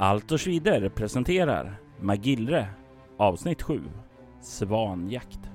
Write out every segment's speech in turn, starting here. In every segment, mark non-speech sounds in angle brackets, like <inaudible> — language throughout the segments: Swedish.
Altor Schwider presenterar Magillre avsnitt 7 Svanjakt.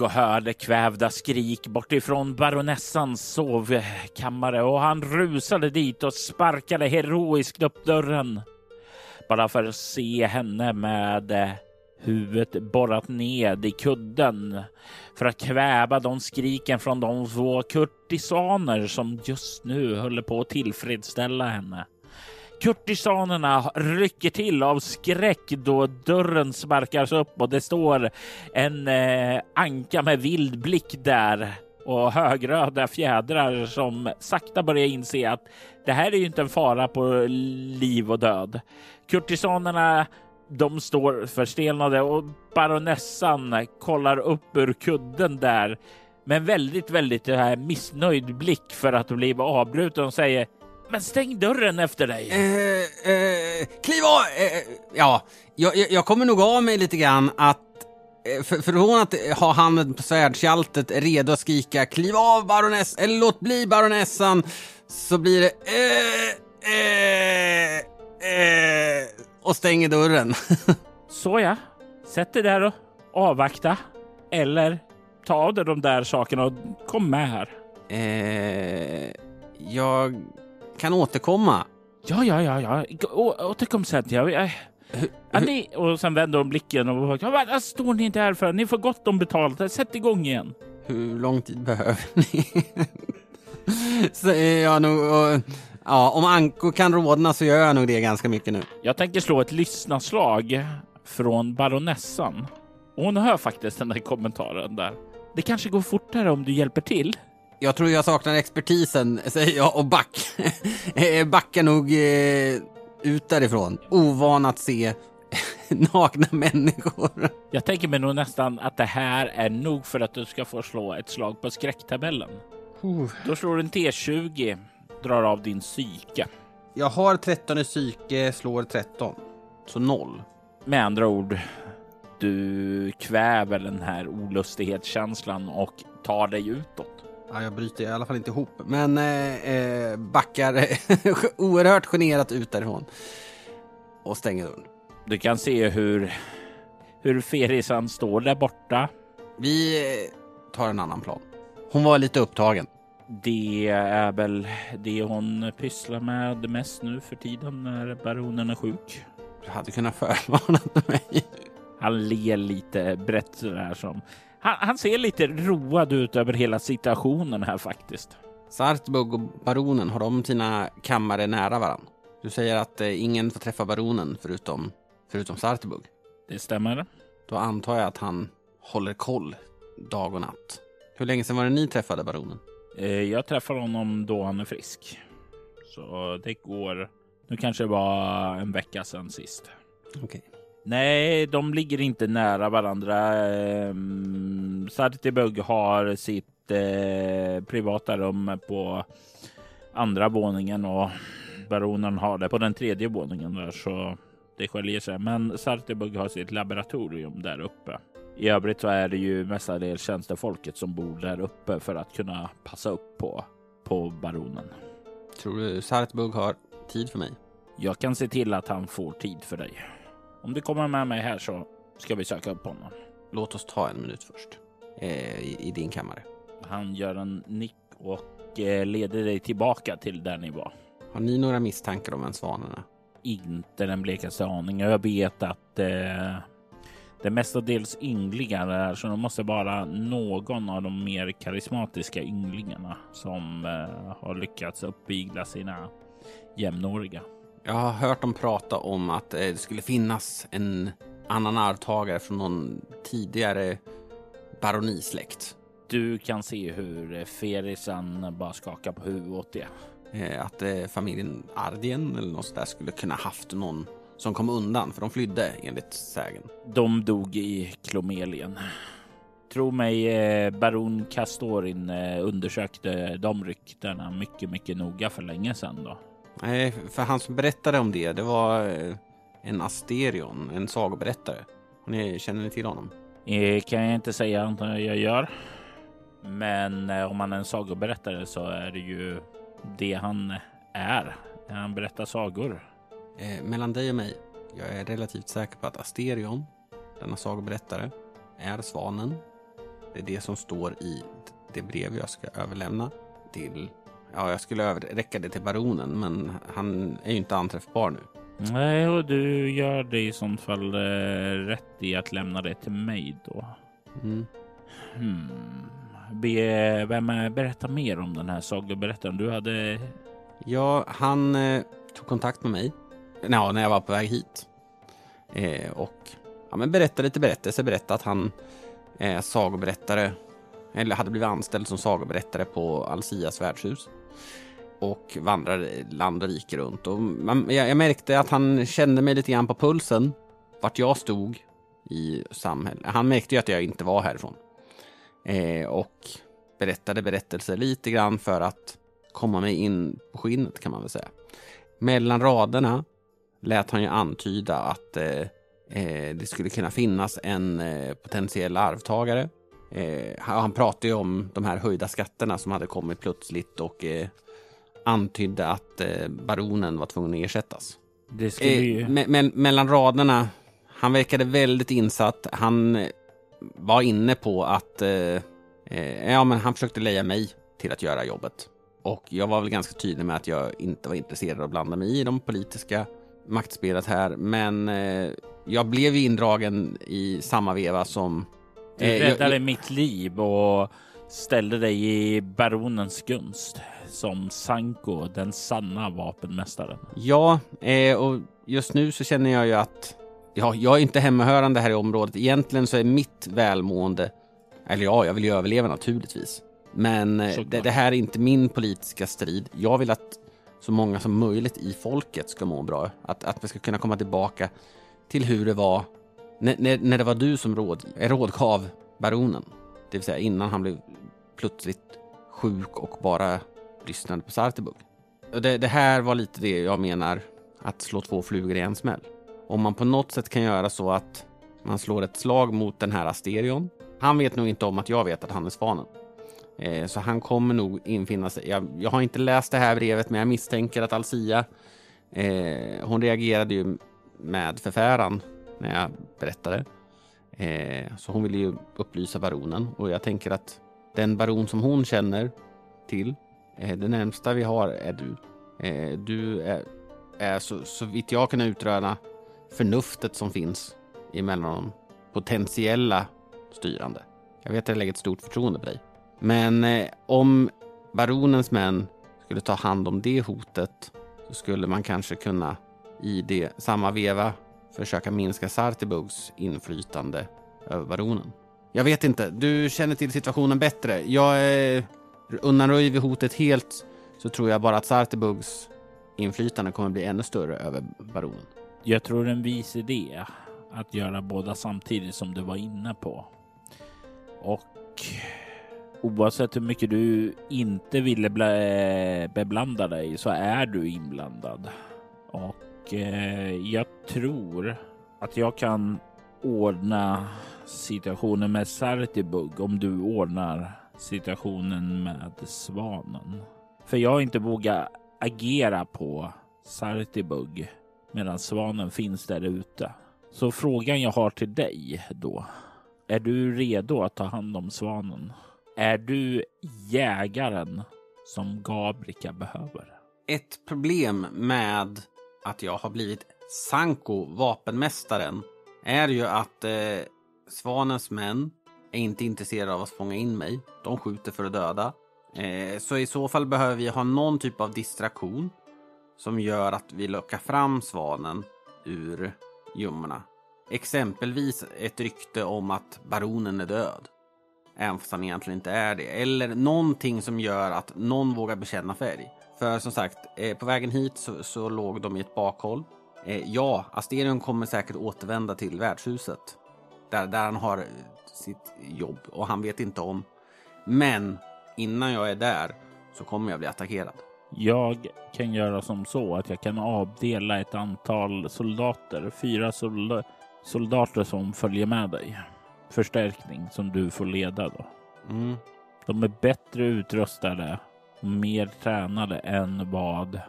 Och hörde kvävda skrik bortifrån baronessans sovkammare och han rusade dit och sparkade heroiskt upp dörren. Bara för att se henne med eh, huvudet borrat ned i kudden för att kväva de skriken från de två kurtisaner som just nu höll på att tillfredsställa henne. Kurtisanerna rycker till av skräck då dörren sparkas upp och det står en eh, anka med vild blick där och högröda fjädrar som sakta börjar inse att det här är ju inte en fara på liv och död. Kurtisanerna de står förstelnade och baronessan kollar upp ur kudden där med en väldigt, väldigt eh, missnöjd blick för att bli avbruten och säger men stäng dörren efter dig. Eh, eh, kliv av! Eh, ja, jag, jag kommer nog av mig lite grann att eh, för, från att ha handen på svärdskältet redo att skrika kliv av baroness eller låt bli baronessan så blir det eh, eh, eh, och stänger dörren. <laughs> Så ja, sätt dig där och avvakta. Eller ta av dig de där sakerna och kom med här. Eh, jag kan återkomma. Ja, ja, ja, ja. Å, återkom sen. Ja, ja. Ja, ni, och sen vänder de blicken och vad står ni inte här för? Ni får gott om betalt. Sätt igång igen. Hur lång tid behöver <laughs> ni? så jag nog, och, ja, om Anko kan rådna så gör jag nog det ganska mycket nu. Jag tänker slå ett lyssnarslag från baronessan. hon hör faktiskt den där kommentaren där. Det kanske går fortare om du hjälper till. Jag tror jag saknar expertisen, <laughs> säger jag och back. Eh, backar nog eh, ut därifrån. Ovan att se <laughs> nakna människor. Jag tänker mig nog nästan att det här är nog för att du ska få slå ett slag på skräcktabellen. Uh. Då slår du en T20, drar av din psyke. Jag har 13 i psyke, slår 13. Så 0. Med andra ord, du kväver den här olustighetskänslan och tar dig utåt. Ja, jag bryter i alla fall inte ihop, men eh, eh backar <laughs> oerhört generat ut därifrån och stänger dörren. Du kan se hur, hur Ferisan står där borta. Vi eh, tar en annan plan. Hon var lite upptagen. Det är väl det hon pysslar med mest nu för tiden när baronen är sjuk. Du hade kunnat förvarna <laughs> mig. Han ler lite brett sådär som han, han, ser lite road ut över hela situationen här faktiskt. Sartbug och baronen, har de sina kammare nära varann? Du säger att eh, ingen får träffa baronen förutom, förutom Sartbug. Det stämmer. Då antar jag att han håller koll dag och natt. Hur länge sedan var det ni träffade baronen? Eh, jag träffar honom då han är frisk. Så det går. Nu kanske det var en vecka sedan sist. Okej. Okay. Nej, de ligger inte nära varandra. Ehm, Sartibug har sitt eh, privata rum på andra våningen och baronen har det på den tredje våningen där så det skiljer sig. Men Sartibug har sitt laboratorium där uppe. I övrigt så är det ju mestadels tjänstefolket som bor där uppe för att kunna passa upp på, på baronen. Tror du Sartibug har tid för mig? Jag kan se till att han får tid för dig. Om du kommer med mig här så ska vi söka upp honom. Låt oss ta en minut först. Eh, i, i, din kammare. Han gör en nick och eh, leder dig tillbaka till där ni var. Har ni några misstankar om vem svanen? Inte den blekaste aning. Jag vet att eh, det mestadels ynglingar är så det måste vara någon av de mer karismatiska ynglingarna som eh, har lyckats uppvigla sina jämnåriga. Jag har hört dem prata om att eh, det skulle finnas en annan arvtagare från någon tidigare baronisläkt. Du kan se hur Ferisan bara skakar på huvudet åt det. eh, att eh, familjen Ardien eller något där skulle kunna haft någon som kom undan, för de flydde enligt sägen. De dog i Klomelien. Tro mig, eh, baron Castorin eh, undersökte de ryktena mycket, mycket noga för länge sedan då. Nej, för han som berättade om det, det var eh, en Asterion, en sagoberättare. Ni, känner ni till honom? Eh, kan jag inte säga att jag gör. Men eh, om han är en sagoberättare så är det ju det han är. Han berättar sagor. Eh, mellan dig och mig, jag är relativt säker på att Asterion, denna sagoberättare, är svanen. Det är det som står i det brev jag ska överlämna till... Ja, jag skulle räcka det till baronen, men han är ju inte anträffbar nu. Nej, och du gör det i sånt fall eh, rätt i att lämna det till mig då. Mm. Hmm. Be, vem är, berätta mer om den här sagoberättaren. Du hade... Ja, han eh, tog kontakt med mig ja, när jag var på väg hit. Eh, och ja, men berättade lite berättelser, berättade att han är sagoberättare, eller hade blivit anställd som sagoberättare på Alcias värdshus och vandrar land och rike runt. Och man, jag, jag, märkte att han kände mig lite grann på pulsen, vart jag stod i samhället. Han märkte ju att jag inte var härifrån. Eh, och berättade berättelser lite grann för att komma mig in på skinnet kan man väl säga. Mellan raderna lät han ju antyda att eh, eh, det skulle kunna finnas en eh, potentiell arvtagare. Eh, han pratade ju om de här höjda skatterna som hade kommit plötsligt och eh, antydde att eh, baronen var tvungen att ersättas. Det skulle ju... me me mellan raderna, han verkade väldigt insatt. Han var inne på att ja, men han försökte leja mig till att göra jobbet. Och jag var väl ganska tydlig med att jag inte var intresserad av att blanda mig i de politiska maktspelet här. Men eh, jag blev indragen i samma veva som... Du eh, räddade jag, mitt liv och ställde dig i baronens gunst som Sanko, den sanna vapenmästaren. Ja, eh, och just nu så känner jag ju att ja, jag är inte hemmahörande här i området. Egentligen så är mitt välmående, eller ja, jag vill ju överleva naturligtvis. Men eh, det, det, här är inte min politiska strid. Jag vill att så många som möjligt i folket ska må bra. Att, att vi ska kunna komma tillbaka till hur det var när, när, när det var du som råd, eh, rådgav baronen. Det vill säga innan han blev plötsligt sjuk och bara lyssnade på Sartebug. Det, det här var lite det jag menar, att slå två flugor i en smäll. Om man på något sätt kan göra så att man slår ett slag mot den här Asterion. Han vet nog inte om att jag vet att han är svanen. Eh, så han kommer nog infinna sig. Jag, jag, har inte läst det här brevet, men jag misstänker att Alcia, eh, hon reagerade ju med förfäran när jag berättade. Eh, så hon ville ju upplysa baronen och jag tänker att den baron som hon känner till, eh, det närmsta vi har är du. Eh, du är, är så, så vitt jag kan utröna förnuftet som finns emellan de Potentiella styrande. Jag vet att jag lägger ett stort förtroende på dig. Men eh, om baronens män skulle ta hand om det hotet så skulle man kanske kunna i det samma veva försöka minska Sartibugs inflytande över baronen. Jag vet inte, du känner till situationen bättre. Jag eh, undanröjer vi hotet helt så tror jag bara att Sartibugs inflytande kommer bli ännu större över baronen. Jag tror en vis idé att göra båda samtidigt som du var inne på. Och oavsett hur mycket du inte ville eh, beblanda dig så är du inblandad. Och eh, jag tror att jag kan ordna situationen med Sartibug om du ordnar situationen med Svanen. För jag har inte vågat agera på Sartibug medan Svanen finns där ute. Så frågan jag har till dig då. Är du redo att ta hand om Svanen? Är du jägaren som Gabrika behöver? Ett problem med att jag har blivit Sanko, vapenmästaren, är ju att eh, Svanens män är inte intresserade av att fånga in mig. De skjuter för att döda. Eh, så i så fall behöver vi ha någon typ av distraktion som gör att vi lockar fram svanen ur gömmorna. Exempelvis ett rykte om att baronen är död. Även fast han egentligen inte är det. Eller någonting som gör att någon vågar bekänna färg. För som sagt, eh, på vägen hit så, så låg de i ett bakhåll. Eh, ja, Asterion kommer säkert återvända till värdshuset. Där, där han har sitt jobb och han vet inte om. Men innan jag är där så kommer jag bli attackerad. Jag kan göra som så att jag kan avdela ett antal soldater, fyra sol soldater som följer med dig. Förstärkning som du får leda då. Mm. De är bättre utrustade mer tränade än vad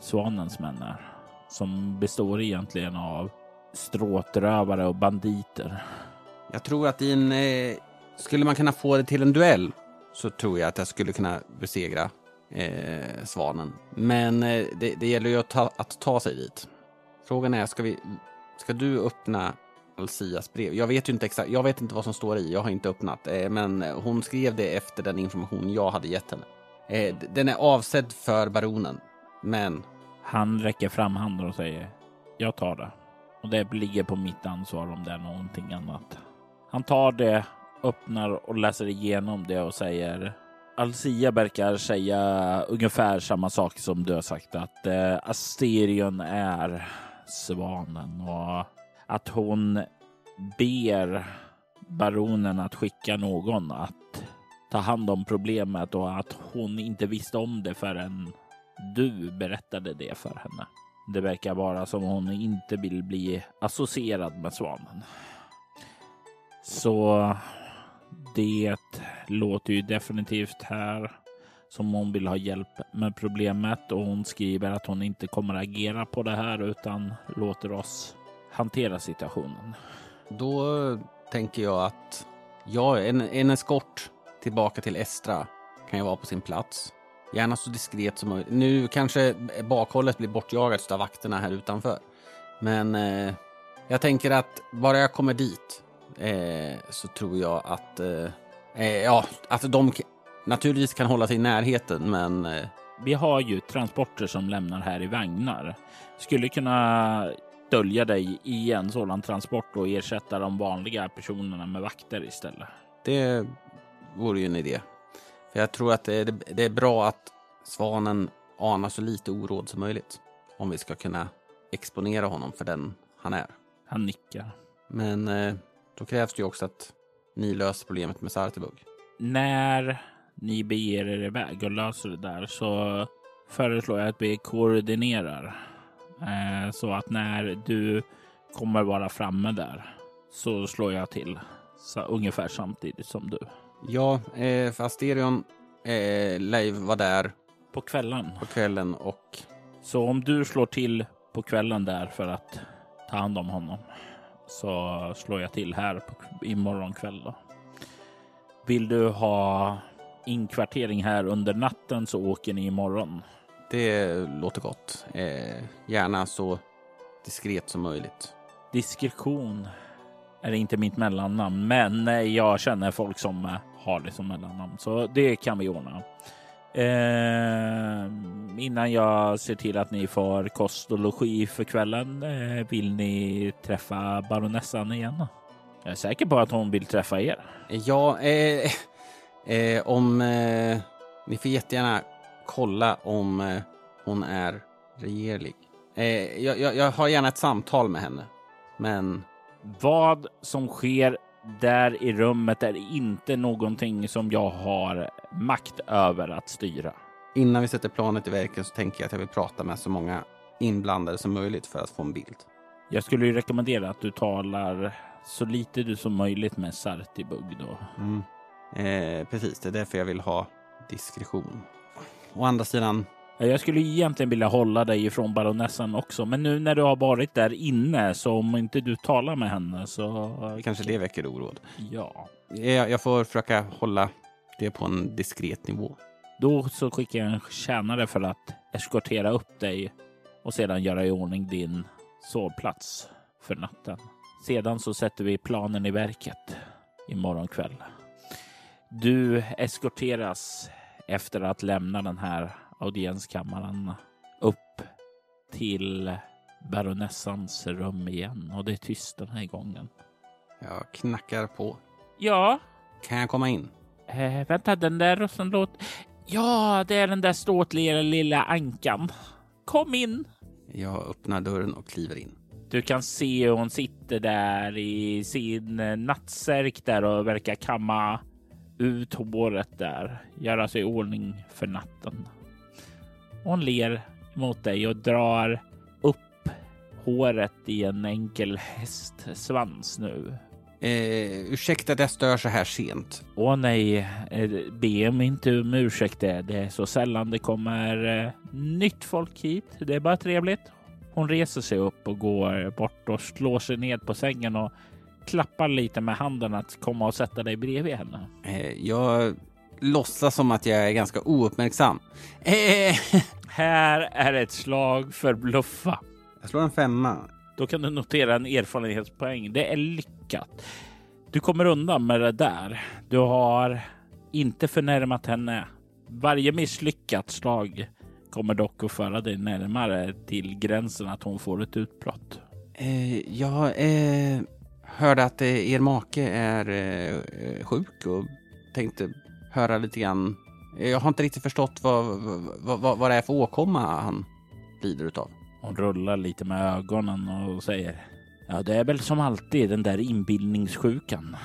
Svanens män är. Som består egentligen av stråtrövare och banditer. Jag tror att i en... Eh, skulle man kunna få det till en duell så tror jag att jag skulle kunna besegra eh, Svanen. Men eh, det, det, gäller ju att ta, att ta sig dit. Frågan är, ska, vi, ska du öppna Alcias brev? Jag vet ju inte exakt, jag vet inte vad som står i, jag har inte öppnat. Eh, men hon skrev det efter den information jag hade gett henne. Eh, den är avsedd för baronen, men... Han räcker fram handen och säger, jag tar det. Och det ligger på mitt ansvar om det är någonting annat. Han tar det, öppnar och läser igenom det och säger Alcia verkar säga ungefär samma sak som du har sagt att eh, Asterion är svanen och att hon ber baronen att skicka någon att ta hand om problemet och att hon inte visste om det förrän du berättade det för henne. Det verkar vara som hon inte vill bli associerad med svanen. Så det låter ju definitivt här som hon vill ha hjälp med problemet och hon skriver att hon inte kommer agera på det här utan låter oss hantera situationen. Då tänker jag att jag en, en eskort tillbaka till Estra kan ju vara på sin plats. Gärna så diskret som möjligt. Nu kanske bakhållet blir bortjagat av vakterna här utanför. Men eh, jag tänker att bara jag kommer dit eh, så tror jag att, eh, eh ja, att de naturligtvis kan hålla sig i närheten, men... Eh, Vi har ju transporter som lämnar här i vagnar. Skulle kunna dölja dig i en sådan transport och ersätta de vanliga personerna med vakter istället. Det vore ju en idé. För jag tror att det är, det är bra att svanen anar så lite oråd som möjligt. Om vi ska kunna exponera honom för den han är. Han nickar. Men eh, då krävs det ju också att ni löser problemet med Sartibug. När ni beger er iväg och löser det där så föreslår jag att vi koordinerar eh, så att när du kommer vara framme där så slår jag till så ungefär samtidigt som du. Ja, eh, för Asterion eh, lär vara där på kvällen. På kvällen och. Så om du slår till på kvällen där för att ta hand om honom så slår jag till här på, imorgon kväll. Då. Vill du ha inkvartering här under natten så åker ni imorgon. Det låter gott. Eh, gärna så diskret som möjligt. Diskretion är inte mitt mellannamn, men jag känner folk som har det som mellannamn, så det kan vi ordna. Eh, innan jag ser till att ni får kost och logi för kvällen, eh, vill ni träffa baronessan igen? Jag är säker på att hon vill träffa er. Ja, eh, eh om eh, ni får jättegärna kolla om eh, hon är regerlig. Jag, jag, jag har gärna ett samtal med henne, men vad som sker där i rummet är inte någonting som jag har makt över att styra. Innan vi sätter planet i verket så tänker jag att jag vill prata med så många inblandade som möjligt för att få en bild. Jag skulle ju rekommendera att du talar så lite du som möjligt med Sartibug då. Mm. Eh, precis, det är därför jag vill ha diskretion. Å andra sidan, jag skulle egentligen vilja hålla dig ifrån baronessan också, men nu när du har varit där inne så om inte du talar med henne så... Kanske det väcker oråd. Ja. Jag, jag får försöka hålla det på en diskret nivå. Då så skickar jag en tjänare för att eskortera upp dig och sedan göra i ordning din sovplats för natten. Sedan så sätter vi planen i verket imorgon kväll. Du eskorteras efter att lämna den här audienskammaren upp till baronessans rum igen och det är tyst den här gången. Jag knackar på. Ja? Kan jag komma in? Eh, vänta, den där rösten låter... Ja, det är den där ståtliga lilla ankan. Kom in. Jag öppnar dörren och kliver in. Du kan se hur hon sitter där i sin nattsärk där och verkar kamma ut håret där, göra sig i ordning för natten. Hon ler mot dig och drar upp håret i en enkel hästsvans nu. Eh, ursäkta att jag stör så här sent. Åh nej, eh, be mig inte om ursäkt. Det är så sällan det kommer eh, nytt folk hit. Det är bara trevligt. Hon reser sig upp och går bort och slår sig ned på sängen och klappar lite med handen att komma och sätta dig bredvid henne. Eh, jag låtsas som att jag är ganska ouppmärksam. Eh, <laughs> Här är ett slag för bluffa. jag slår en femma. Då kan du notera en erfarenhetspoäng. Det är lyckat. Du kommer undan med det där. Du har inte förnärmat henne. Varje misslyckat slag kommer dock att föra dig närmare till gränsen att hon får ett utbrott. Eh, jag eh, hörde att eh, er make är eh, sjuk och tänkte höra lite grann. Jag har inte riktigt förstått vad, vad, vad, vad det är för åkomma han lider utav. Hon rullar lite med ögonen och säger Ja, det är väl som alltid den där inbildningssjukan.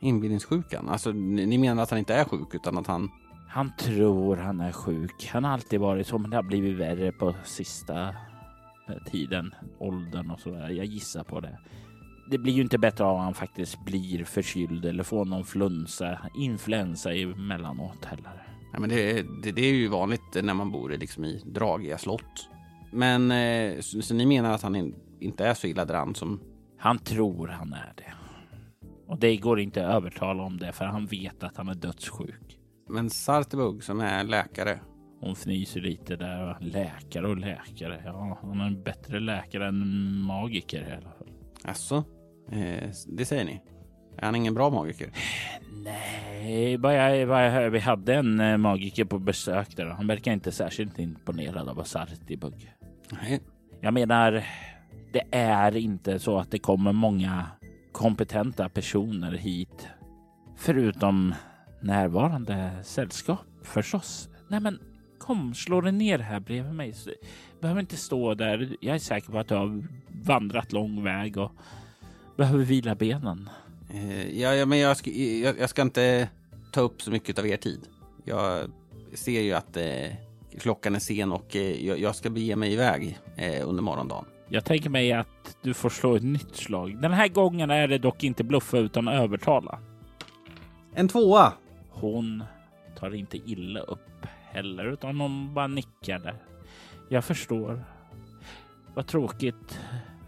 Inbillningssjukan? Alltså, ni menar att han inte är sjuk utan att han... Han tror han är sjuk. Han har alltid varit så, men det har blivit värre på sista tiden, åldern och sådär. Jag gissar på det. Det blir ju inte bättre av att han faktiskt blir förkyld eller får någon flunsa, influensa emellanåt heller. Nej, men det, det, det är ju vanligt när man bor i, liksom, i dragiga slott. Men eh, så, så ni menar att han in, inte är så illa däran som... Han tror han är det. Och det går inte att övertala om det för han vet att han är dödssjuk. Men Sartebug som är läkare. Hon fnyser lite där. Läkare och läkare. Ja, han är en bättre läkare än magiker i alla fall. Alltså, eh, det säger ni? Är han ingen bra magiker? Nej, bara jag, bara jag, vi hade en eh, magiker på besök där han verkar inte särskilt imponerad av Sartibug. Nej. Jag menar, det är inte så att det kommer många kompetenta personer hit. Förutom närvarande sällskap förstås. Nej men kom, slå dig ner här bredvid mig. Så- Behöver inte stå där. Jag är säker på att du har vandrat lång väg och behöver vila benen. Eh, ja, ja, men jag ska, jag, jag ska inte ta upp så mycket av er tid. Jag ser ju att eh, klockan är sen och eh, jag, jag ska bege mig iväg eh, under morgondagen. Jag tänker mig att du får slå ett nytt slag. Den här gången är det dock inte bluffa utan övertala. En tvåa! Hon tar inte illa upp heller, utan hon bara nickar där. Jag förstår. Vad tråkigt,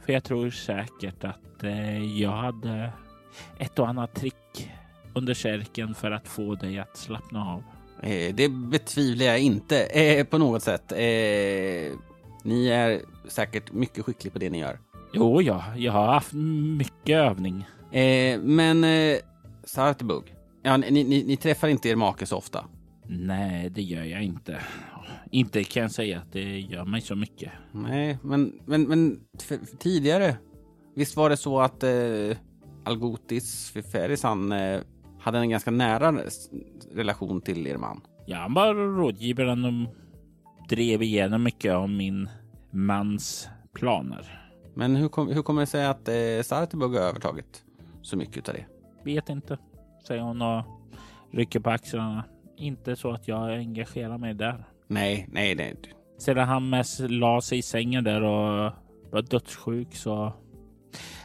för jag tror säkert att eh, jag hade ett och annat trick under kärken för att få dig att slappna av. Eh, det betvivlar jag inte eh, på något sätt. Ni är säkert mycket skicklig på det ni gör. Jo, ja, jag har haft mycket övning. Men eh, Sartebug, ja, ni, ni, ni träffar inte er make så ofta? Nej, det gör jag inte. Inte kan jag säga att det gör mig så mycket. Nej, men, men, men för, för tidigare, visst var det så att eh, Algotis Fiferis han eh, hade en ganska nära relation till er man? Ja, han var rådgivaren och drev igenom mycket av min mans planer. Men hur, kom, hur kommer det sig att eh, Sartebug har övertagit så mycket av det? Vet inte, säger hon och rycker på axlarna. Inte så att jag engagerar mig där. Nej, nej, nej. Sedan han mest la sig i sängen där och var dödssjuk så...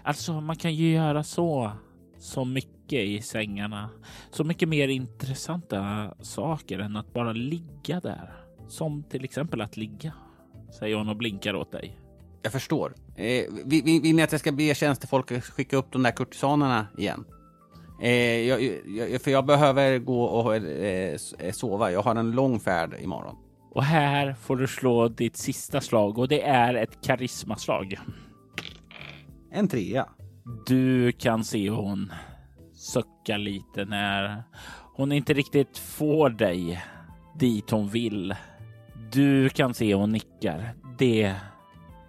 Alltså, man kan ju göra så, så mycket i sängarna. Så mycket mer intressanta saker än att bara ligga där. Som till exempel att ligga, säger hon och blinkar åt dig. Jag förstår. Eh, vill, vill, ni att jag ska be tjänstefolk att skicka upp de där kurtisanerna igen? Eh, jag, jag, för jag behöver gå och eh, eh, sova. Jag har en lång färd imorgon. Och här får du slå ditt sista slag och det är ett karismaslag. En trea. Du kan se hon suckar lite när hon inte riktigt får dig dit hon vill. Du kan se hon nickar. Det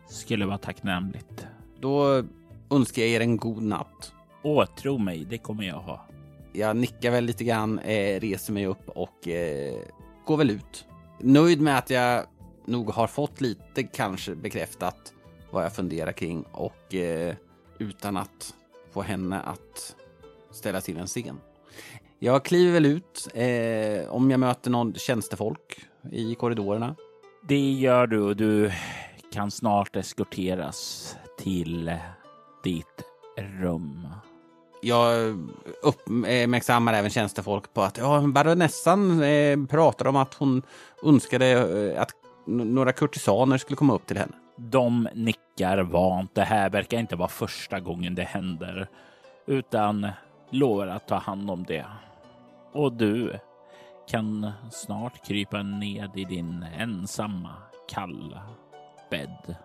skulle vara tacknämligt. Då önskar jag er en god natt. Åh, tro mig, det kommer jag ha. Jag nickar väl lite grann, eh, reser mig upp och eh, går väl ut. Nöjd med att jag nog har fått lite kanske bekräftat vad jag funderar kring och eh, utan att få henne att ställa till en scen. Jag kliver väl ut eh, om jag möter någon tjänstefolk i korridorerna. Det gör du och du kan snart eskorteras till ditt rum. Jag eh, uppmärksammar även tjänstefolk på att ja, baronessan eh, pratar om att hon önskade eh, att några kurtisaner skulle komma upp till henne. De nickar vant. Det här verkar inte vara första gången det händer, utan lovar att ta hand om det. Och du kan snart krypa ned i din ensamma, kalla bädd.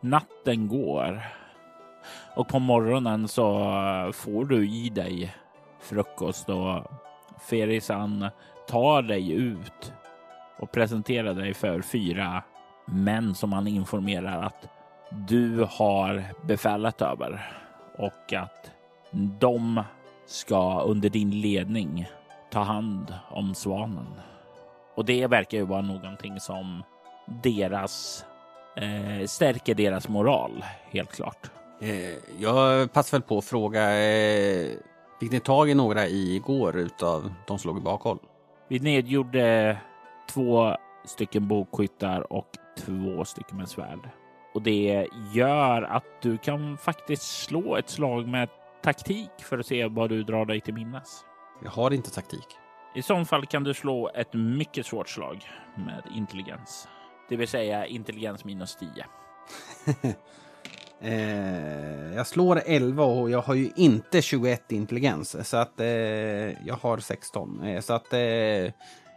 Natten går och på morgonen så eh, får du i dig frukost och Ferisan tar dig ut och presenterar dig för fyra män som han informerar att du har befälet över och att de ska under din ledning ta hand om svanen. Och det verkar ju vara någonting som deras eh, stärker deras moral helt klart. Eh, jag passar väl på att fråga, eh, fick ni tag i några igår utav de som låg i bakhåll? Vi nedgjorde två stycken bokskyttar och två stycken med svärd. Och det gör att du kan faktiskt slå ett slag med taktik för att se vad du drar dig till minnes. Jag har inte taktik. I så fall kan du slå ett mycket svårt slag med intelligens, det vill säga intelligens minus 10. <laughs> eh, jag slår 11 och jag har ju inte 21 intelligens så att eh, jag har 16. Eh, så att eh,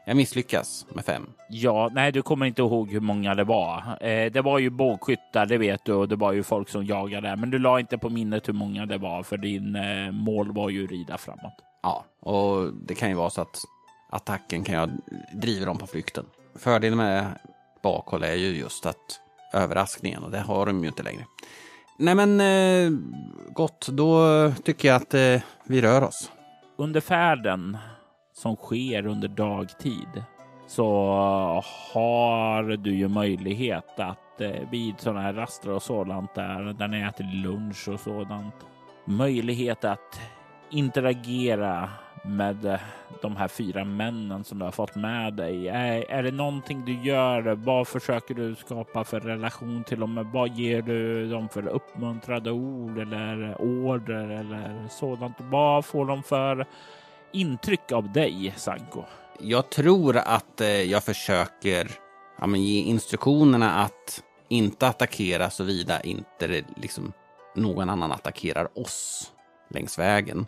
jag misslyckas med fem. Ja, nej, du kommer inte ihåg hur många det var. Eh, det var ju bågskyttar, det vet du, och det var ju folk som jagade. Men du la inte på minnet hur många det var, för din eh, mål var ju rida framåt. Ja, och det kan ju vara så att attacken kan jag driva dem på flykten. Fördelen med bakhåll är ju just att överraskningen och det har de ju inte längre. Nej men eh, gott, då tycker jag att eh, vi rör oss. Under färden som sker under dagtid så har du ju möjlighet att eh, vid sådana här raster och sådant där, där ni äter lunch och sådant, möjlighet att interagera med eh, de här fyra männen som du har fått med dig. Är, är det någonting du gör? Vad försöker du skapa för relation till dem? Vad ger du dem för uppmuntrade ord eller order eller sådant? Vad får de för intryck av dig, Sanko? Jag tror att eh, jag försöker ja, men ge instruktionerna att inte attackera såvida inte liksom någon annan attackerar oss längs vägen.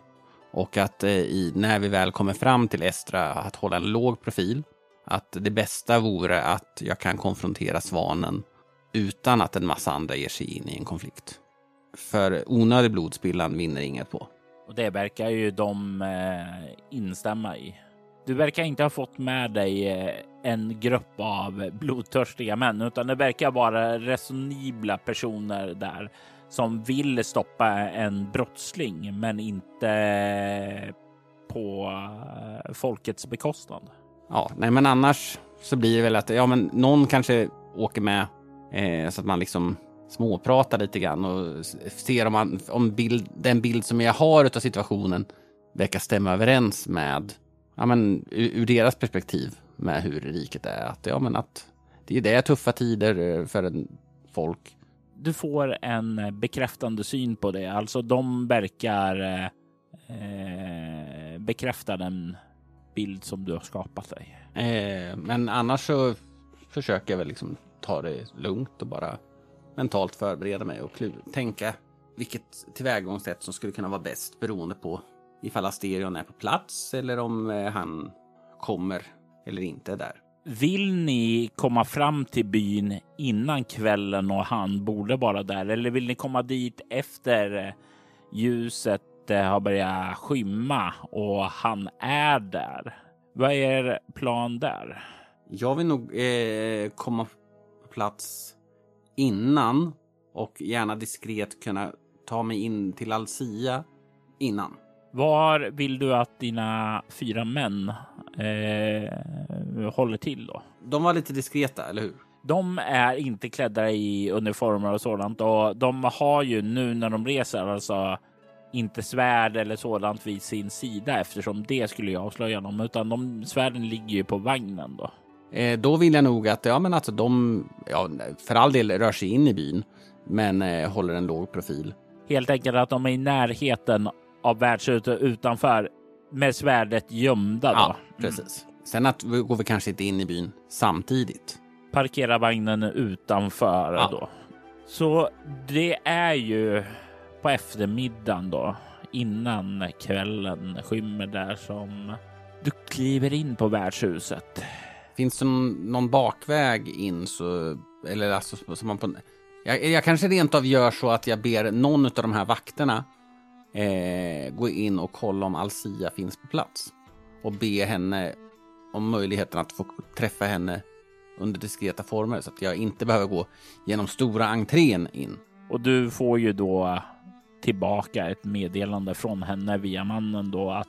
Och att eh, i, när vi väl kommer fram till Estra att hålla en låg profil. Att det bästa vore att jag kan konfrontera svanen utan att en massa andra ger sig in i en konflikt. För onödig blodspillan vinner inget på. Och det verkar ju de eh, instämma i. Du verkar inte ha fått med dig eh, en grupp av blodtörstiga män, utan det verkar vara resonibla personer där som vill stoppa en brottsling, men inte på eh, folkets bekostnad. Ja, nej, men annars så blir det väl att ja, men någon kanske åker med eh, så att man liksom småpratar lite grann och ser om, man, om bild, den bild som jag har av situationen verkar stämma överens med, ja men ur, ur deras perspektiv med hur riket är. Att, ja men att det är tuffa tider eh, för en folk. Du får en eh, bekräftande syn på det. Alltså de verkar eh, eh, bekräfta den bild som du har skapat dig. Eh, men annars så försöker jag väl liksom ta det lugnt och bara mentalt förbereda mig och tänka vilket tillvägagångssätt som skulle kunna vara bäst beroende på ifall Asterion är på plats eller om eh, han kommer eller inte är där. Vill ni komma fram till byn innan kvällen och han borde vara där eller vill ni komma dit efter ljuset eh, har börjat skymma och han är där? Vad är er plan där? Jag vill nog eh, komma på plats innan och gärna diskret kunna ta mig in till Alcia innan. Var vill du att dina fyra män eh, eh, håller till då. De var lite diskreta, eller hur? De är inte klädda i uniformer och sådant och de har ju nu när de reser alltså inte svärd eller sådant vid sin sida eftersom det skulle ju avslöja dem, utan de svärden ligger ju på vagnen då. Eh, då vill jag nog att, ja men alltså de, ja, för all del rör sig in i byn, men eh, håller en låg profil. Helt enkelt att de är i närheten av värdshuset utanför med svärdet gömda. Då. Ja, precis. Sen att vi går vi kanske inte in i byn samtidigt. Parkera vagnen utanför Ja. då. Så det är ju på eftermiddagen då innan kvällen skymmer där som du kliver in på värdshuset. Finns det någon, bakväg in så, eller alltså som man på... Jag, jag kanske rent av gör så att jag ber någon av de här vakterna eh, gå in och kolla om Alcia finns på plats. Och be henne om möjligheten att få träffa henne under diskreta former så att jag inte behöver gå genom stora entrén in. Och du får ju då tillbaka ett meddelande från henne via mannen då att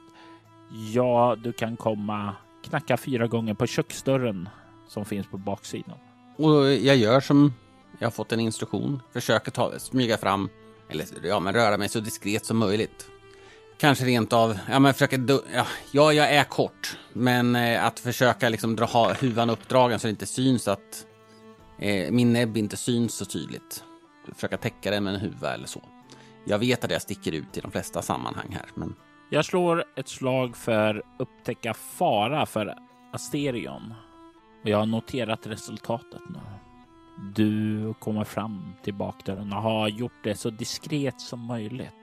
ja, du kan komma knacka fyra gånger på köksdörren som finns på baksidan. Och jag gör som jag har fått en instruktion. Försöker ta, smyga fram, eller ja, men röra mig så diskret som möjligt. Kanske rent av, ja men försöka, ja, ja jag är kort. Men eh, att försöka liksom dra ha huvan uppdragen så det inte syns att eh, min näbb inte syns så tydligt. Försöka täcka den med en huva eller så. Jag vet att jag sticker ut i de flesta sammanhang här, men Jag slår ett slag för upptäcka fara för Asterion. Och jag har noterat resultatet nu. Du kommer fram till bakdörren och har gjort det så diskret som möjligt.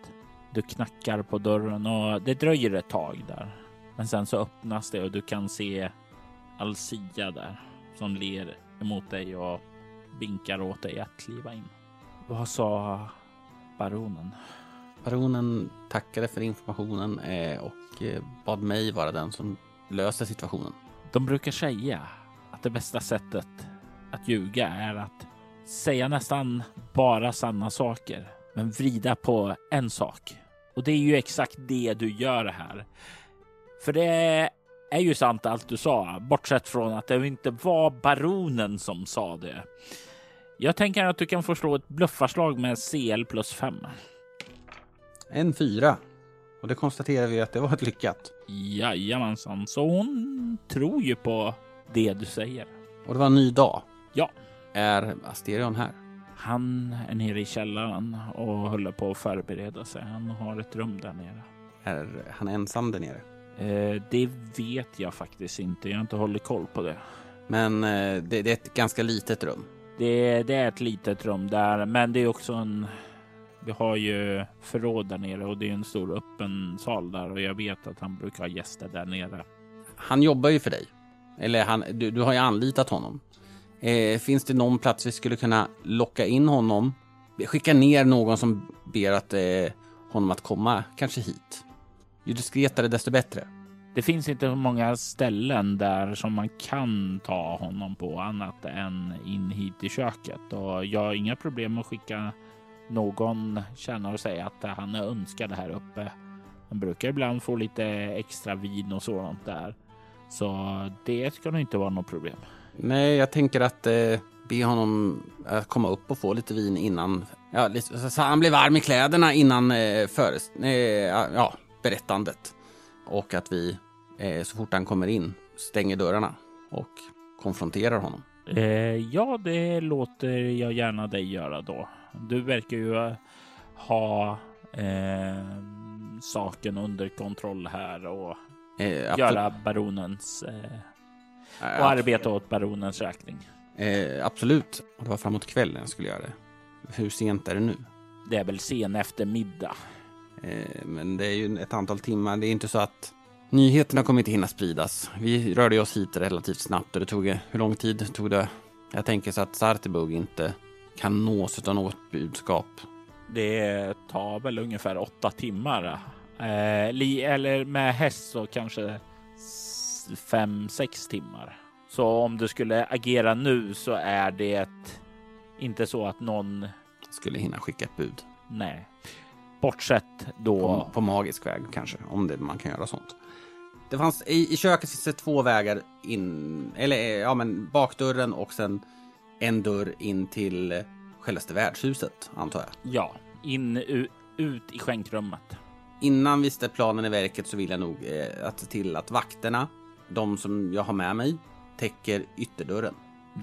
Du knackar på dörren och det dröjer ett tag där. Men sen så öppnas det och du kan se Alcia där som ler emot dig och vinkar åt dig att kliva in. Vad sa baronen? baronen tackade för informationen eh, och eh, bad mig vara den som löser situationen. De brukar säga att det bästa sättet att ljuga är att säga nästan bara sanna saker, men vrida på en sak. Och det är ju exakt det du gör här. För det är ju sant allt du sa, bortsett från att det inte var baronen som sa det. Jag tänker att du kan få slå ett bluffarslag med CL plus 5. En fyra. Och det konstaterar vi att det var ett lyckat. Jajamensan, så hon tror ju på det du säger. Och det var en ny dag. Ja. Är Asterion här? Han är nere i källaren och håller på att förbereda sig. Han har ett rum där nere. Är han ensam där nere? Eh, det vet jag faktiskt inte. Jag har inte hållit koll på det. Men eh, det, det är ett ganska litet rum. Det, det är ett litet rum där, men det är också en... Vi har ju förråd där nere och det är en stor öppen sal där och jag vet att han brukar ha gäster där nere. Han jobbar ju för dig. Eller han, du, du har ju anlitat honom. Eh, finns det någon plats vi skulle kunna locka in honom? Skicka ner någon som ber att, eh, honom att komma, kanske hit. Ju diskretare desto bättre. Det finns inte så många ställen där som man kan ta honom på annat än in hit i köket och jag har inga problem att skicka någon tjänare och säga att han är önskad här uppe. Han brukar ibland få lite extra vin och sådant där, så det ska nog inte vara något problem. Nej, jag tänker att eh, be honom att komma upp och få lite vin innan, ja, lite, så, han blir varm i kläderna innan eh, föres, eh, ja, berättandet. Och att vi, eh, så fort han kommer in, stänger dörrarna och konfronterar honom. Eh, ja, det låter jag gärna dig göra då. Du verkar ju eh, ha eh, saken under kontroll här och Eh, göra baronens eh, eh, och arbeta åt baronens räkning. Eh, absolut. Och det var framåt kvällen jag skulle göra det. Hur sent är det nu? Det är väl sen eftermiddag. Eh, men det är ju ett antal timmar. Det är inte så att nyheterna kommer inte hinna spridas. Vi rörde oss hit relativt snabbt och det tog, hur lång tid tog det? Jag tänker så att Sartebug inte kan nås av något budskap. Det tar väl ungefär åtta timmar. Eh, li, eller med häst så kanske fem, sex timmar. Så om du skulle agera nu så är det inte så att någon, Skulle hinna skicka ett bud. nej, bortsett då. På, på magisk väg kanske, om det, man kan göra sånt. Det fanns, i, I köket finns det två vägar in, eller eh, ja men bakdörren och sen en dörr in till självaste värdshuset, antar jag. Ja, in ut i skänkrummet. Innan vi sätter planen i verket så vill jag nog eh, att se till att vakterna, de som jag har med mig, täcker ytterdörren.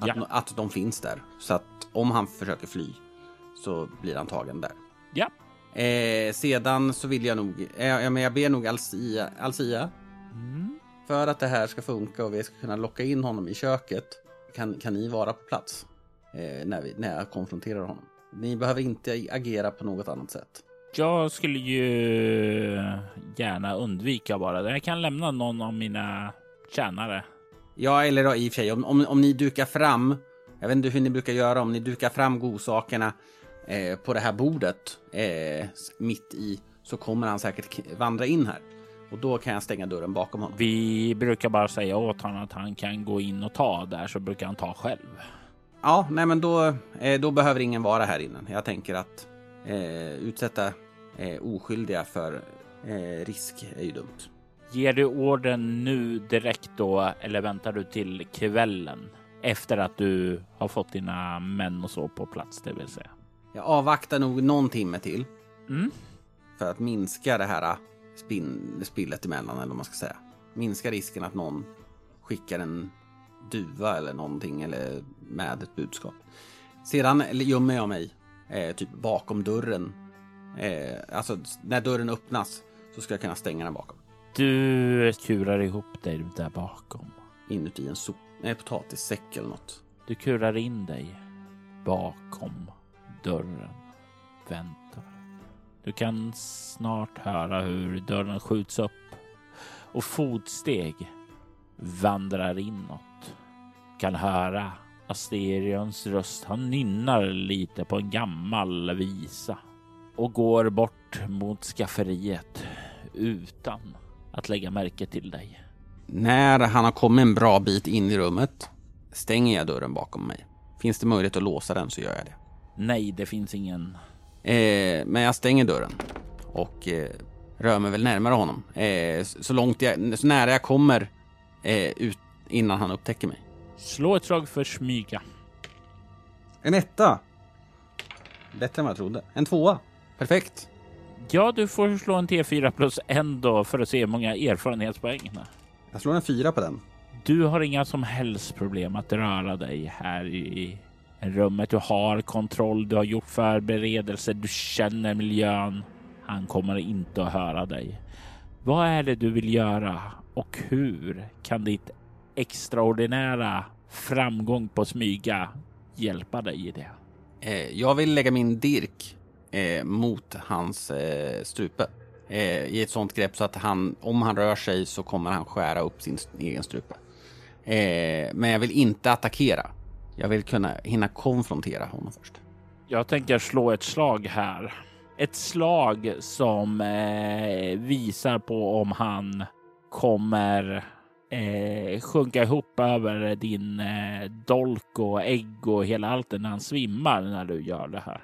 Att, Ja. att de finns där. Så att om han försöker fly så blir han tagen där. Ja, Eh, sedan så vill jag nog, eh, ja, men jag ber nog Alcia, Alcia Mm. för att det här ska funka och vi ska kunna locka in honom i köket kan, kan ni vara på plats eh, när, vi, när jag konfronterar honom. Ni behöver inte agera på något annat sätt. jag skulle ju gärna undvika bara det. Jag kan lämna någon av mina tjänare. Ja, eller då, i och för sig, om, om, om ni dukar fram, jag vet inte hur ni brukar göra, om ni dukar fram godsakerna eh, på det här bordet eh, mitt i, så kommer han säkert vandra in här. Och då kan jag stänga dörren bakom honom. Vi brukar bara säga åt honom att han kan gå in och ta där så brukar han ta själv. Ja, nej men då, eh, då behöver ingen vara här inne. Jag tänker att eh, utsätta eh, oskyldiga för eh, risk är ju dumt. Ger du orden nu direkt då eller väntar du till kvällen efter att du har fått dina män och så på plats, det vill säga? Jag avvaktar nog någon timme till Mm. för att minska det här spin, spillet emellan, eller vad man ska säga. Minska risken att någon skickar en duva eller någonting eller med ett budskap. Sedan gömmer jag mig eh, typ bakom dörren. Eh, alltså när dörren öppnas så ska jag kunna stänga den bakom. Du kurar ihop dig där bakom. Inuti en sop, nej, potatissäck eller något. Du kurar in dig bakom dörren. Väntar. Du kan snart höra hur dörren skjuts upp och fotsteg vandrar inåt. Kan höra Asterions röst. Han nynnar lite på en gammal visa och går bort mot skafferiet utan att lägga märke till dig. När han har kommit en bra bit in i rummet stänger jag dörren bakom mig. Finns det möjlighet att låsa den så gör jag det. Nej, det finns ingen Eh, men jag stänger dörren och eh, rör mig väl närmare honom. Eh, så långt jag, så nära jag kommer eh, ut innan han upptäcker mig. Slå ett slag för smyga. En etta. Bättre än vad jag trodde. En tvåa. Perfekt. Ja, du får slå en T4 plus en då för att se hur många erfarenhetspoäng. Jag slår en fyra på den. Du har inga som helst problem att röra dig här i rummet. Du har kontroll, du har gjort förberedelser, du känner miljön. Han kommer inte att höra dig. Vad är det du vill göra och hur kan ditt extraordinära framgång på smyga hjälpa dig i det? Eh, jag vill lägga min dirk eh, mot hans eh, strupe. Eh, I ett sånt grepp så att han, om han rör sig så kommer han skära upp sin egen strupe. Eh, men jag vill inte attackera. Jag vill kunna hinna konfrontera honom först. Jag tänker slå ett slag här. Ett slag som eh, visar på om han kommer eh, sjunka ihop över din eh, dolk och ägg och hela allt när han svimmar när du gör det här.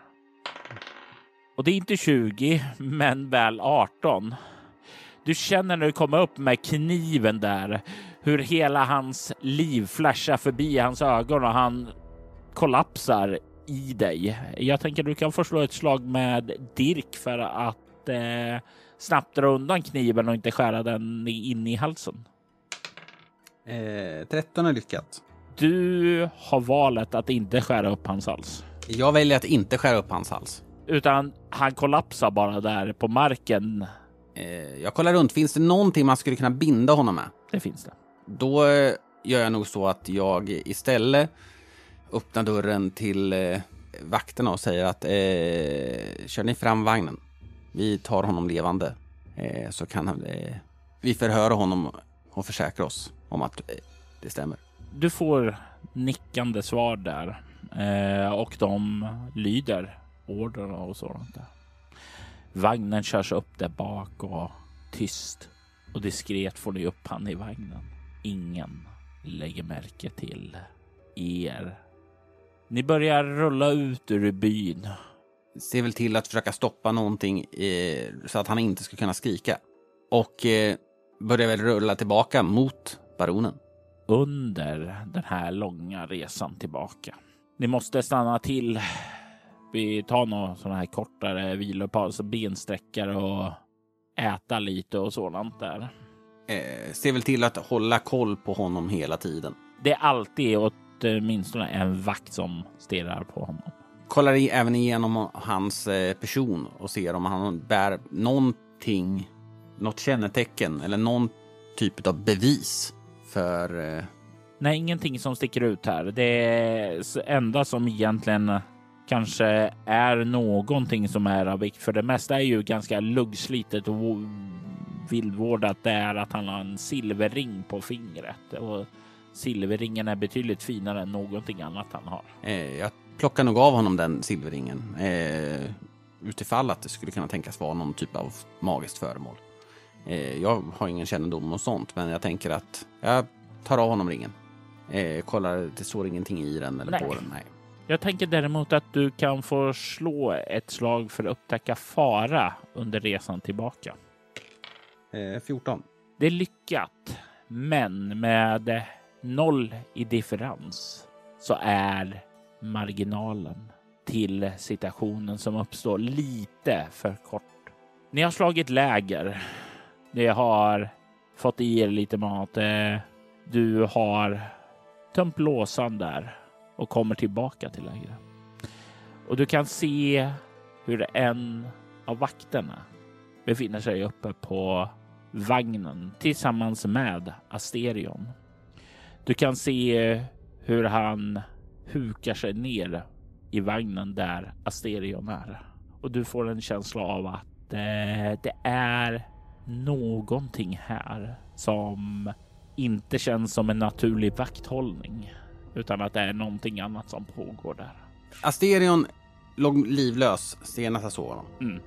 Och det är inte 20, men väl 18. Du känner när du kommer upp med kniven där hur hela hans liv flashar förbi hans ögon och han kollapsar i dig. Jag tänker du kan få slå ett slag med Dirk för att eh, snabbt dra undan kniven och inte skära den in i halsen. Eh, 13 är lyckat. Du har valet att inte skära upp hans hals, Jag väljer att inte skära upp hans hals. Utan han kollapsar bara där på marken. Eh, jag kollar runt, finns det någonting man skulle kunna binda honom med? Det finns det. Då eh, gör jag nog så att jag istället öppnar dörren till eh, vakterna och säger att eh, kör ni fram vagnen. Vi tar honom levande. Eh, så kan han, eh, vi förhöra honom och försäkra oss om att det stämmer. Du får nickande svar där och de lyder order och sådant. Där. Vagnen körs upp där bak och tyst och diskret får ni upp han i vagnen. Ingen lägger märke till er. Ni börjar rulla ut ur byn. Se väl till att försöka stoppa någonting eh, så att han inte ska kunna skrika. Och eh, börjar väl rulla tillbaka mot baronen. Under den här långa resan tillbaka. Ni måste stanna till. Vi tar några sådana här kortare vilopaus, bensträckare och äta lite och sådant där. Eh, ser väl till att hålla koll på honom hela tiden. Det är alltid åtminstone en vakt som stirrar på honom. Kollar i, även igenom hans eh, person och ser om han bär någonting, något kännetecken eller någon typ av bevis för... Eh... Nej, ingenting som sticker ut här. Det enda som egentligen kanske är någonting som är av vikt, för det mesta är ju ganska luggslitet och vildvårdat, det är att han har en silverring på fingret och silverringen är betydligt finare än någonting annat han har. Eh, jag plockar nog av honom den silverringen eh, utifall att det skulle kunna tänkas vara någon typ av magiskt föremål. Eh, jag har ingen kännedom om sånt, men jag tänker att jag tar av honom ringen. Eh, kollar, det står ingenting i den eller Nej. på den. Nej. Jag tänker däremot att du kan få slå ett slag för att upptäcka fara under resan tillbaka. Eh, 14. Det är lyckat, men med noll i differens så är marginalen till situationen som uppstår lite för kort. Ni har slagit läger. Ni har fått i er lite mat. Eh, du har tömt låsan där och kommer tillbaka till lägret. Och du kan se hur en av vakterna befinner sig uppe på vagnen tillsammans med Asterion. Du kan se hur han hukar sig ner i vagnen där Asterion är och du får en känsla av att eh, det är någonting här som inte känns som en naturlig vakthållning utan att det är någonting annat som pågår där. Asterion låg livlös senast jag såg honom. Mm.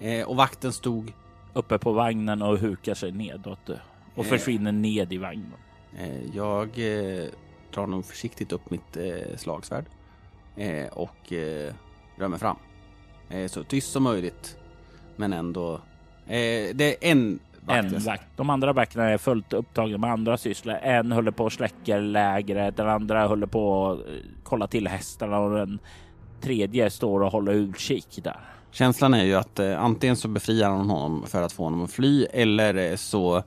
Eh, och vakten stod uppe på vagnen och hukar sig nedåt och eh. försvinner ned i vagnen. Eh, jag eh, drar nog försiktigt upp mitt eh, slagsvärd eh, och eh, rör mig fram. Eh, så tyst som möjligt, men ändå. Eh, det är en. En vakt. De andra vakterna är fullt upptagna med andra sysslor. En håller på och släcker lägret, den andra håller på att kolla till hästarna och den tredje står och håller utkik där. Känslan är ju att eh, antingen så befriar han honom för att få honom att fly eller eh, så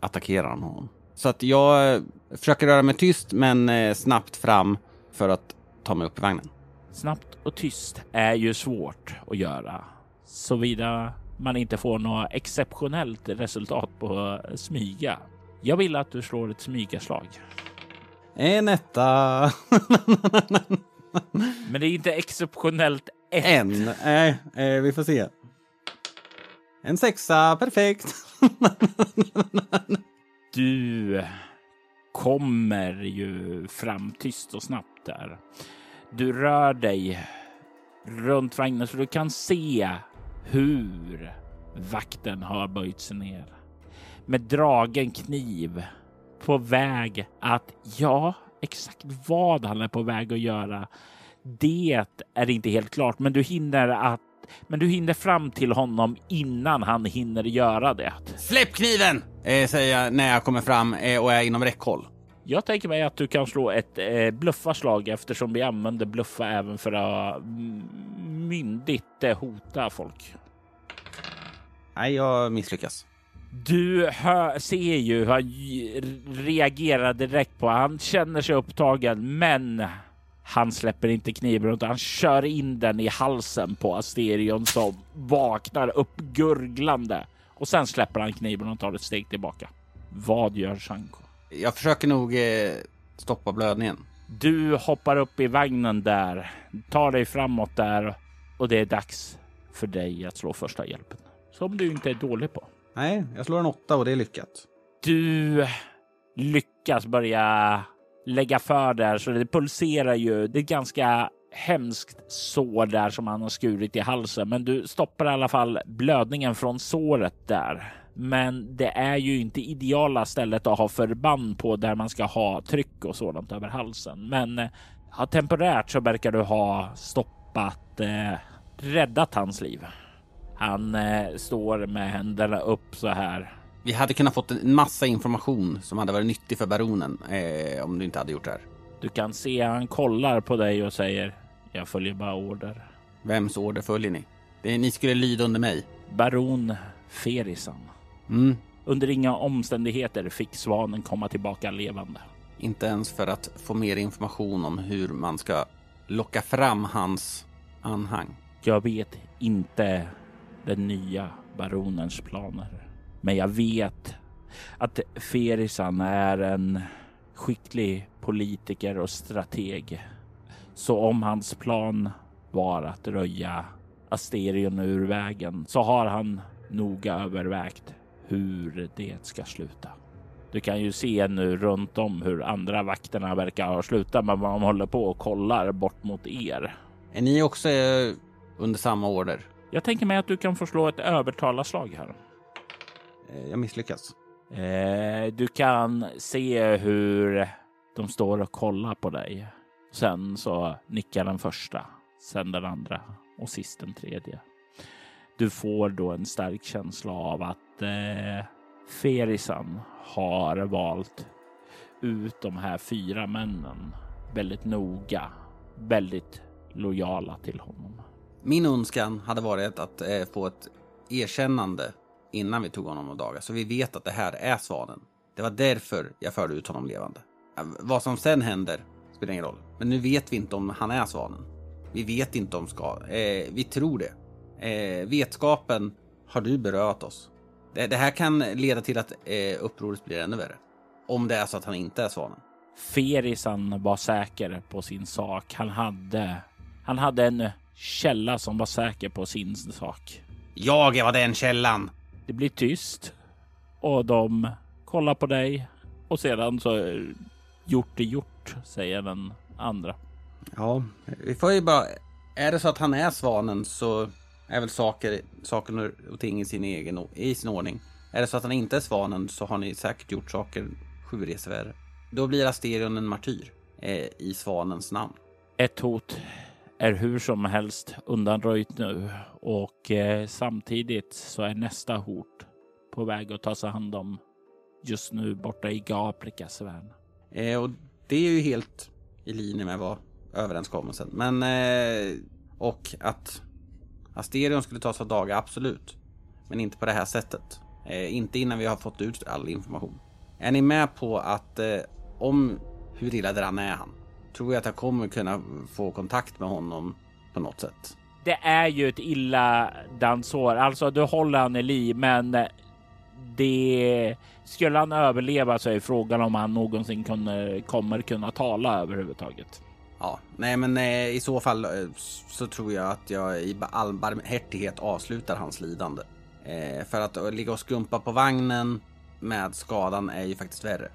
attackerar han honom. Så att jag eh, försöker röra mig tyst men eh, snabbt fram för att ta mig upp i vagnen. Snabbt och tyst är ju svårt att göra såvida man inte får något exceptionellt resultat på smyga. Jag vill att du slår ett smygaslag. En etta. <laughs> Men det är inte exceptionellt ett. En. Nej, eh, vi får se. En sexa, perfekt. <laughs> du kommer ju fram tyst och snabbt där. Du rör dig runt vagnen så du kan se hur vakten har böjt sig ner med dragen kniv på väg att, ja, exakt vad han är på väg att göra. Det är inte helt klart, men du hinner att men du hinner fram till honom innan han hinner göra det. Släpp kniven! Eh, säger jag när jag kommer fram eh, och är inom räckhåll. Jag tänker mig att du kan slå ett eh, bluffarslag eftersom vi använder bluffa även för att myndigt hota folk. Nej, jag misslyckas. Du hör, ser ju hur han reagerar direkt på. Han känner sig upptagen, men han släpper inte kniven utan han kör in den i halsen på Asterion som vaknar upp gurglande och sen släpper han kniven och tar ett steg tillbaka. Vad gör Shanko? Jag försöker nog eh, stoppa blödningen. Du hoppar upp i vagnen där, tar dig framåt där och det är dags för dig att slå första hjälpen. Som du inte är dålig på. Nej, jag slår en åtta och det är lyckat. Du lyckas börja lägga för där så det pulserar ju. Det är ganska hemskt sår där som han har skurit i halsen, men du stoppar i alla fall blödningen från såret där. Men det är ju inte ideala stället att ha förband på där man ska ha tryck och sådant över halsen. Men ja, temporärt så verkar du ha stoppat, eh, räddat hans liv. Han eh, står med händerna upp så här Vi hade kunnat fått en massa information som hade varit nyttig för baronen eh, om du inte hade gjort det här. Du kan se han kollar på dig och säger jag följer bara order. Vems order följer ni? Det, ni skulle lyda under mig. Baron Ferisan. Mm. Under inga omständigheter fick svanen komma tillbaka levande. Inte ens för att få mer information om hur man ska locka fram hans anhang. Jag vet inte den nya baronens planer, men jag vet att Ferisan är en skicklig politiker och strateg. Så om hans plan var att röja Asterion ur vägen så har han noga övervägt hur det ska sluta. Du kan ju se nu runt om hur andra vakterna verkar ha slutat, men de håller på och kollar bort mot er. Är ni också eh, under samma order? Jag tänker mig att du kan få slå ett övertalarslag här. Eh, jag misslyckas. Eh, du kan se hur de står och kollar på dig. Sen så nickar den första, sen den andra och sist den tredje. Du får då en stark känsla av att eh, Ferisan har valt ut de här fyra männen väldigt noga, väldigt lojala till honom. Min önskan hade varit att eh, få ett erkännande innan vi tog honom av dagar, så vi vet att det här är svanen. Det var därför jag förde ut honom levande. Eh, vad som sen händer spelar ingen roll, men nu vet vi inte om han är svanen. Vi vet inte om ska. Eh, vi tror det. Eh, vetskapen har du berört oss. Det, det, här kan leda till att eh, upproret blir ännu värre. Om det är så att han inte är svanen. Ferisan var säker på sin sak. Han hade, han hade en källa som var säker på sin sak. Jag var den källan. Det blir tyst och de kollar på dig och sedan så gjort är gjort, säger den andra. Ja, vi får ju bara... Är det så att han är svanen så är väl saker, saker och ting i sin egen i sin ordning. Är det så att han inte är svanen så har ni säkert gjort saker sju resor värre. Då blir Asterion en martyr eh, i svanens namn. Ett hot är hur som helst undanröjt nu och eh, samtidigt så är nästa hot på väg att ta sig hand om just nu borta i Gaprikas värld. Eh, och det är ju helt i linje med vad överenskommelsen. Men eh, och att Asterion skulle tas av dagar, absolut. Men inte på det här sättet. Eh, inte innan vi har fått ut all information. Är ni med på att eh, om hur illa däran är han? Tror jag att jag kommer kunna få kontakt med honom på något sätt? Det är ju ett illa dansår. Alltså, du håller han i liv, men eh, det skulle han överleva så är frågan om han någonsin kunde, kommer kunna tala överhuvudtaget. Ja, nej, men eh, i så fall eh, så tror jag att jag i all barmhärtighet avslutar hans lidande. Eh, för att eh, ligga och skumpa på vagnen med skadan är ju faktiskt värre.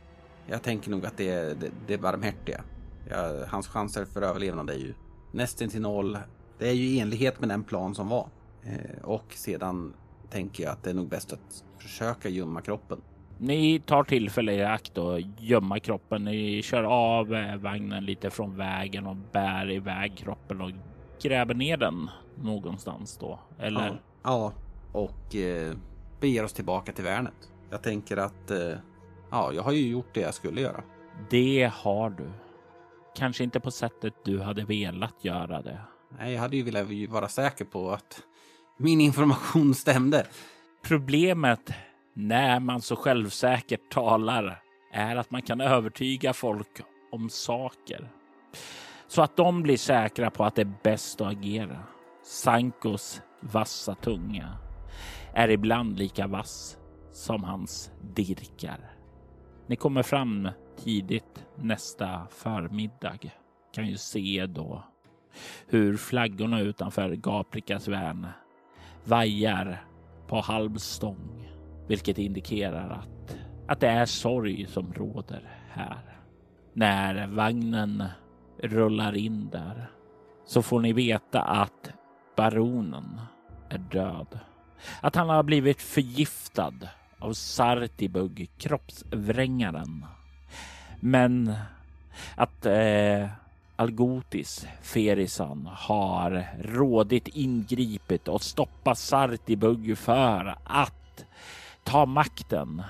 Jag tänker nog att det är det, det är barmhärtiga. Ja, hans chanser för överlevnad är ju nästan till noll. Det är ju i enlighet med den plan som var. Eh, och sedan tänker jag att det är nog bäst att försöka gömma kroppen. Ni tar tillfälle i akt och gömma kroppen. Ni kör av eh, vagnen lite från vägen och bär iväg kroppen och gräver ner den någonstans då, eller? Ja, ja. och eh, beger oss tillbaka till värnet. Jag tänker att eh, ja, jag har ju gjort det jag skulle göra. Det har du. Kanske inte på sättet du hade velat göra det. Nej, jag hade ju velat vara säker på att min information stämde. Problemet när man så självsäkert talar är att man kan övertyga folk om saker så att de blir säkra på att det är bäst att agera. Sankos vassa tunga är ibland lika vass som hans dirkar. Ni kommer fram tidigt nästa förmiddag. Kan ju se då hur flaggorna utanför Gaprikas värn vajar på halv stång vilket indikerar att, att det är sorg som råder här. När vagnen rullar in där så får ni veta att baronen är död. Att han har blivit förgiftad av Sartibug, kroppsvrängaren. Men att eh, Algotis Ferisan har rådigt ingripit och stoppat Sartibug för att ta makten.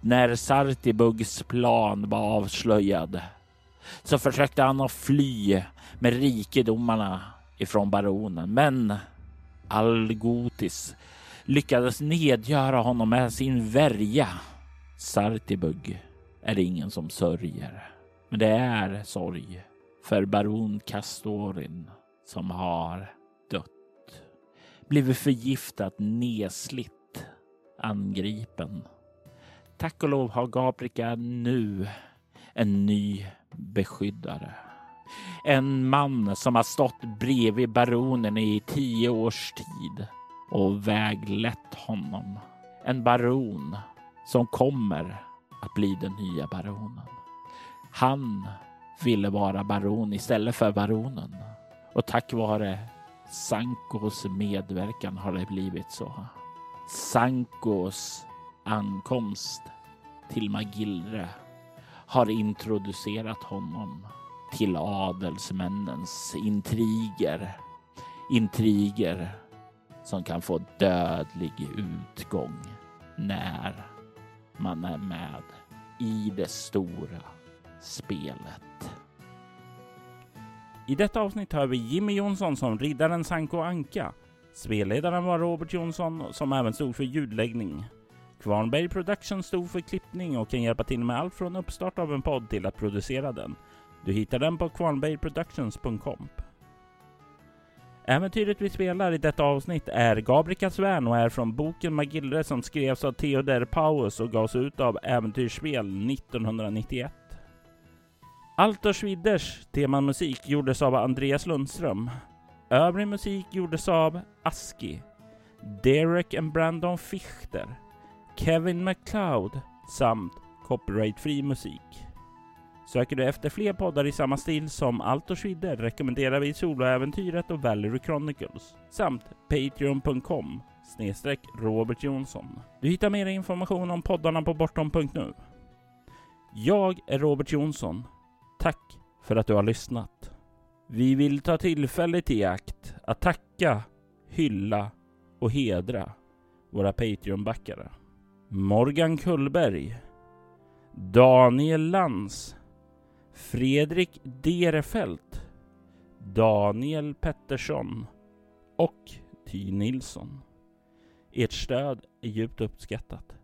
När Sartibugs plan var avslöjad så försökte han att fly med rikedomarna ifrån baronen. Men Algotis lyckades nedgöra honom med sin värja. Sartibug är det ingen som sörjer. Men det är sorg för baron Castorin som har dött. Blivit förgiftat, nesligt angripen. Tack och lov har Gabrika nu en ny beskyddare. En man som har stått bredvid baronen i tio års tid och väglett honom. En baron som kommer att bli den nya baronen. Han ville vara baron istället för baronen och tack vare Sankos medverkan har det blivit så. Sankos ankomst till Magillre har introducerat honom till adelsmännens intriger. Intriger som kan få dödlig utgång när man är med i det stora spelet. I detta avsnitt hör vi Jimmy Jonsson som riddaren Sanko Anka. Spelledaren var Robert Jonsson som även stod för ljudläggning. Kvarnberg Production stod för klippning och kan hjälpa till med allt från uppstart av en podd till att producera den. Du hittar den på kvarnbergproductions.com. Äventyret vi spelar i detta avsnitt är Gabrikas Svärn och är från boken Magillre som skrevs av Theodor Paus och gavs ut av Äventyrsspel 1991. Altor Schwiders temamusik gjordes av Andreas Lundström. Övrig musik gjordes av Aski, Derek and Brandon Fichter, Kevin McCloud samt copyright-fri musik. Söker du efter fler poddar i samma stil som Allt och Schwidder rekommenderar vi Soloäventyret och Valerie Chronicles samt Patreon.com snedstreck Robert Jonsson. Du hittar mer information om poddarna på bortom.nu. Jag är Robert Jonsson. Tack för att du har lyssnat. Vi vill ta tillfället i akt att tacka, hylla och hedra våra Patreon-backare. Morgan Kullberg, Daniel Lantz, Fredrik Derefelt, Daniel Pettersson och Ty Nilsson. Ert stöd är djupt uppskattat.